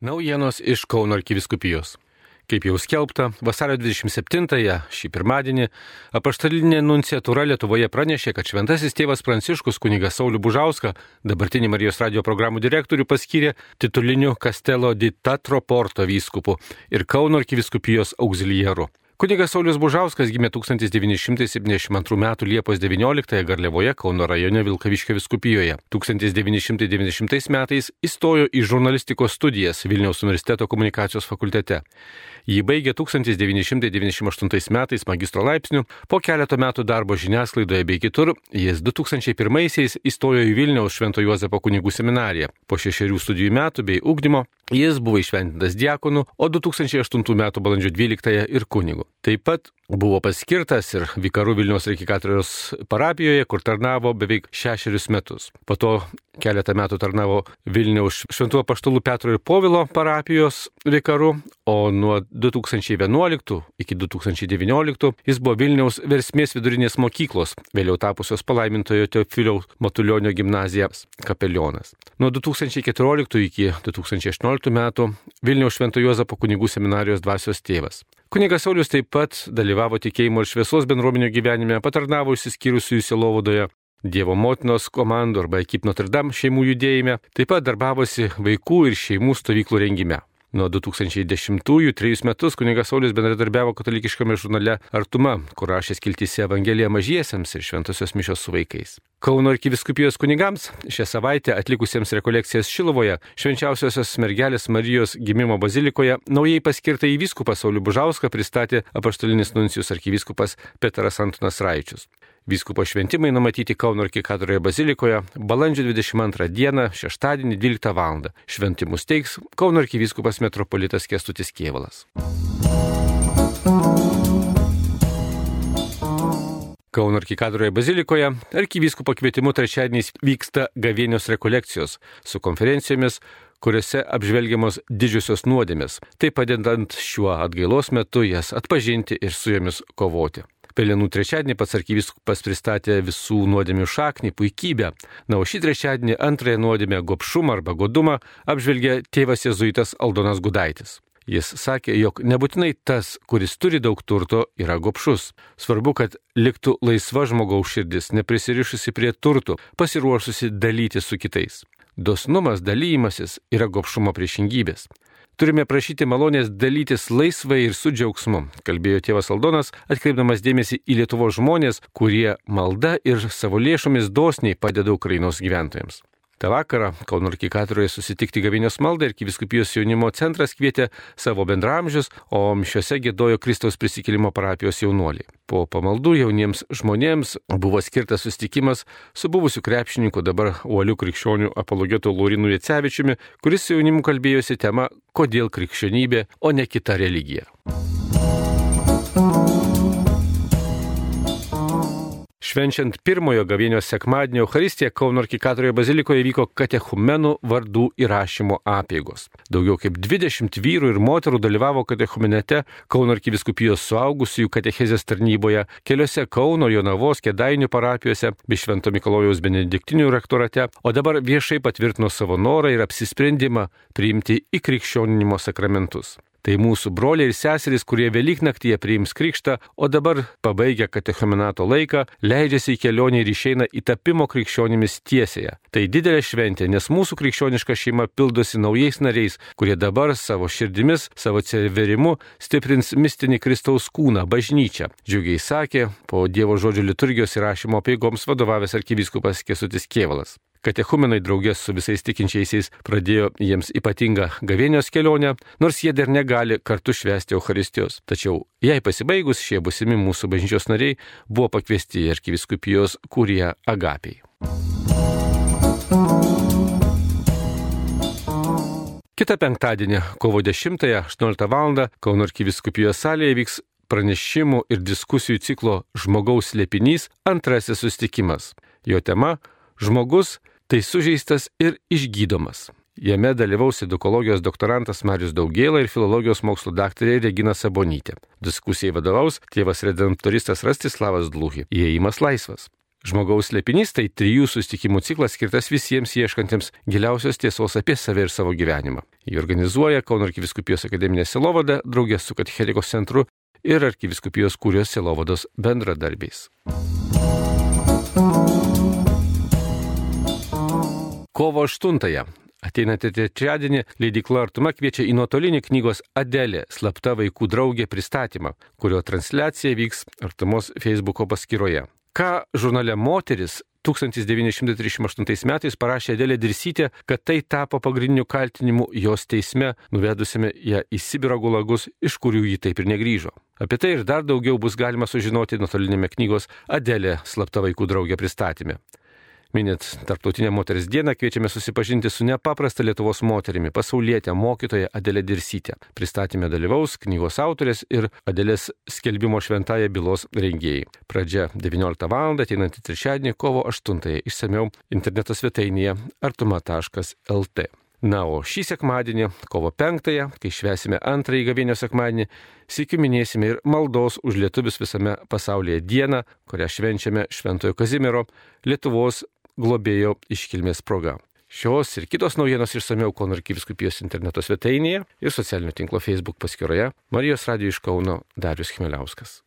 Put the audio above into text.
Naujienos iš Kauno arkiviskupijos. Kaip jau skelbta, vasario 27-ąją šį pirmadienį apaštalinė nunciatūra Lietuvoje pranešė, kad šventasis tėvas Pranciškus kunigas Saulių Bužauską, dabartinį Marijos radio programų direktorių, paskyrė tituliniu Kastelo di Tatro Porto vyskupu ir Kauno arkiviskupijos auxiliaru. Kunigas Saulis Bužauskas gimė 1972 m. Liepos 19 Garliavoje Kauno rajone Vilkaviškio viskupijoje. 1990 metais įstojo į žurnalistikos studijas Vilniaus universiteto komunikacijos fakultete. Jį baigė 1998 metais magistro laipsnių, po keleto metų darbo žiniasklaidoje bei kitur, jis 2001-aisiais įstojo į Vilniaus Švento Juozapo kunigų seminariją. Po šešerių studijų metų bei ugdymo jis buvo išventintas diakonu, o 2008 m. balandžio 12 ir kunigu. Taip pat buvo paskirtas ir vikaru Vilniaus Reikikatorios parapijoje, kur tarnavo beveik šešerius metus. Po to keletą metų tarnavo Vilniaus Šventuo Paštalų Petro ir Povilo parapijos vikaru, o nuo 2011 iki 2019 jis buvo Vilniaus versmės vidurinės mokyklos, vėliau tapusios palaimintojo Teofiliaus Matulionio gimnazijas kapelionas. Nuo 2014 iki 2018 metų Vilniaus Švento Juozapo kunigų seminarijos dvasios tėvas. Kunigas Saulis taip pat dalyvavo tikėjimo ir šviesos bendruomenio gyvenime, patarnavo išsiskyrusiųjų silovadoje, Dievo motinos komandų arba ekip Notre Dame šeimų judėjime, taip pat darbavosi vaikų ir šeimų stovyklų rengime. Nuo 2010-ųjų trejus metus kunigas Saulis bendradarbiavo katalikiškame žurnale Artuma, kur rašė skiltyse Evangeliją mažiesiems ir šventosios mišios su vaikais. Kauno arkiviskupijos kunigams šią savaitę atlikusiems rekolekcijas Šilovoje švenčiausiosios mergelės Marijos gimimo bazilikoje naujai paskirtą į vyskupą Saulių Bužauską pristatė apaštalinis nuncijus arkiviskupas Petras Antonas Raičius. Vyskupo šventimai numatyti Kauno arkikatoroje bazilikoje balandžio 22 dieną, šeštadienį 12 val. Šventimus teiks Kauno arkivyskupas metropolitas Kestutis Kievalas. Kauno arkikatoroje bazilikoje arkivyskupo kvietimu trečiadieniais vyksta gavėnios rekolekcijos su konferencijomis, kuriuose apžvelgiamos didžiosios nuodėmės, taip padedant šiuo atgailos metu jas atpažinti ir su jomis kovoti. Pelenų trečiadienį pats arkivyskupas pristatė visų nuodėmių šaknį, puikybę. Na, o šį trečiadienį antrąją nuodėmę gopšumą arba godumą apžvelgė tėvas jezuitas Aldonas Gudaitis. Jis sakė, jog nebūtinai tas, kuris turi daug turto, yra gopšus. Svarbu, kad liktų laisva žmogaus širdis, neprisirišusi prie turtų, pasiruošusi dalyti su kitais. Dosnumas, dalymasis yra gopšumo priešingybės. Turime prašyti malonės dalytis laisvai ir su džiaugsmu, kalbėjo tėvas Aldonas, atkreipdamas dėmesį į Lietuvo žmonės, kurie malda ir savo lėšomis dosniai padeda Ukrainos gyventojams. Ta vakarą Kauno arkikatoroje susitikti gavinės maldą ir Kiviskupijos jaunimo centras kvietė savo bendramžius, o mišiuose gėdojo Kristaus prisikėlimo parapijos jaunuoliai. Po pamaldų jauniems žmonėms buvo skirtas susitikimas su buvusiu krepšininku dabar uoliu krikščionių apologetu Laurinu Jecevičiumi, kuris su jaunimu kalbėjosi tema, kodėl krikščionybė, o ne kita religija. Švenčiant pirmojo gavėnios sekmadienio Euharistiją Kauno arkikatoroje bazilikoje vyko katechumenų vardų įrašymo apėgos. Daugiau kaip 20 vyrų ir moterų dalyvavo katechumenete Kauno arkiviskupijos suaugusiųjų katechezės tarnyboje, keliose Kauno, Jonavos, Kedainių parapijose bei Švento Mikalojaus benediktinių rektorate, o dabar viešai patvirtino savo norą ir apsisprendimą priimti į krikščioninimo sakramentus. Tai mūsų broliai ir seserys, kurie Velyknaktyje priims krikštą, o dabar, pabaigę katechumenato laiką, leidžiasi į kelionę ir išeina į tapimo krikščionimis tiesėje. Tai didelė šventė, nes mūsų krikščioniška šeima pildosi naujais nariais, kurie dabar savo širdimis, savo atsiverimu stiprins mistinį Kristaus kūną, bažnyčią. Džiugiai sakė po Dievo žodžio liturgijos įrašymo peigoms vadovavęs arkivyskupas Kesutis Kievalas. Katechumenai draugės su visais tikinčiaisiais pradėjo jiems ypatingą gavėnios kelionę, nors jie dar negali kartu švęsti Euharistijos. Tačiau jai pasibaigus šie busimi mūsų bažnyčios nariai buvo pakviesti į arkiviskupijos kurie agapiai. Kita penktadienį, kovo 10-18 val. Kauno arkiviskupijos salėje vyks pranešimų ir diskusijų ciklo Žmogaus slėpinys antrasis sustikimas. Jo tema Žmogus tai sužeistas ir išgydomas. Jame dalyvaus edukologijos doktorantas Marius Daugėla ir filologijos mokslo daktarė Regina Sabonytė. Diskusijai vadovaus tėvas redemptoristas Rastislavas Dluhi. Įėjimas laisvas. Žmogaus slėpinys tai trijų susitikimų ciklas skirtas visiems ieškantiems giliausios tiesos apie save ir savo gyvenimą. Jį organizuoja Kauno arkiviskupijos akademinė silovada draugės su Katechetikos centru ir arkiviskupijos kūrijos silovados bendradarbiais. Kovo 8-ąją Ateinantį trečiadienį leidikla Artuma kviečia į nuotolinį knygos Adelė - slapta vaikų draugė pristatymą, kurio transliacija vyks Artumos Facebook'o paskyroje. Ką žurnale Moteris 1938 metais parašė Adelė Dirsytė, kad tai tapo pagrindiniu kaltinimu jos teisme, nuvedusiame ją į Sibiro gulagus, iš kurių ji taip ir negrįžo. Apie tai ir dar daugiau bus galima sužinoti nuotolinėme knygos Adelė slapta vaikų draugė pristatyme. Minint Tarptautinę moters dieną kviečiame susipažinti su nepaprasta Lietuvos moterimi, pasaulietė mokytoja Adelė Dirsytė. Pristatymė dalyvaus knygos autorės ir Adelės skelbimo šventąją bylos rengėjai. Pradžia 19 val. ateinantį trečiadienį kovo 8 išsameu interneto svetainėje artuma.lt. Na, o šį sekmadienį, kovo 5-ąją, kai švesime antrąjį gavėnio sekmadienį, sėkiu minėsime ir maldos už lietuvius visame pasaulyje dieną, kurią švenčiame Šventojo Kazimiero, Lietuvos globėjo iškilmės proga. Šios ir kitos naujienos išsameu Kauno arkiviskupijos interneto svetainėje ir socialinio tinklo Facebook paskyroje Marijos Radio iš Kauno Darius Chmeliauskas.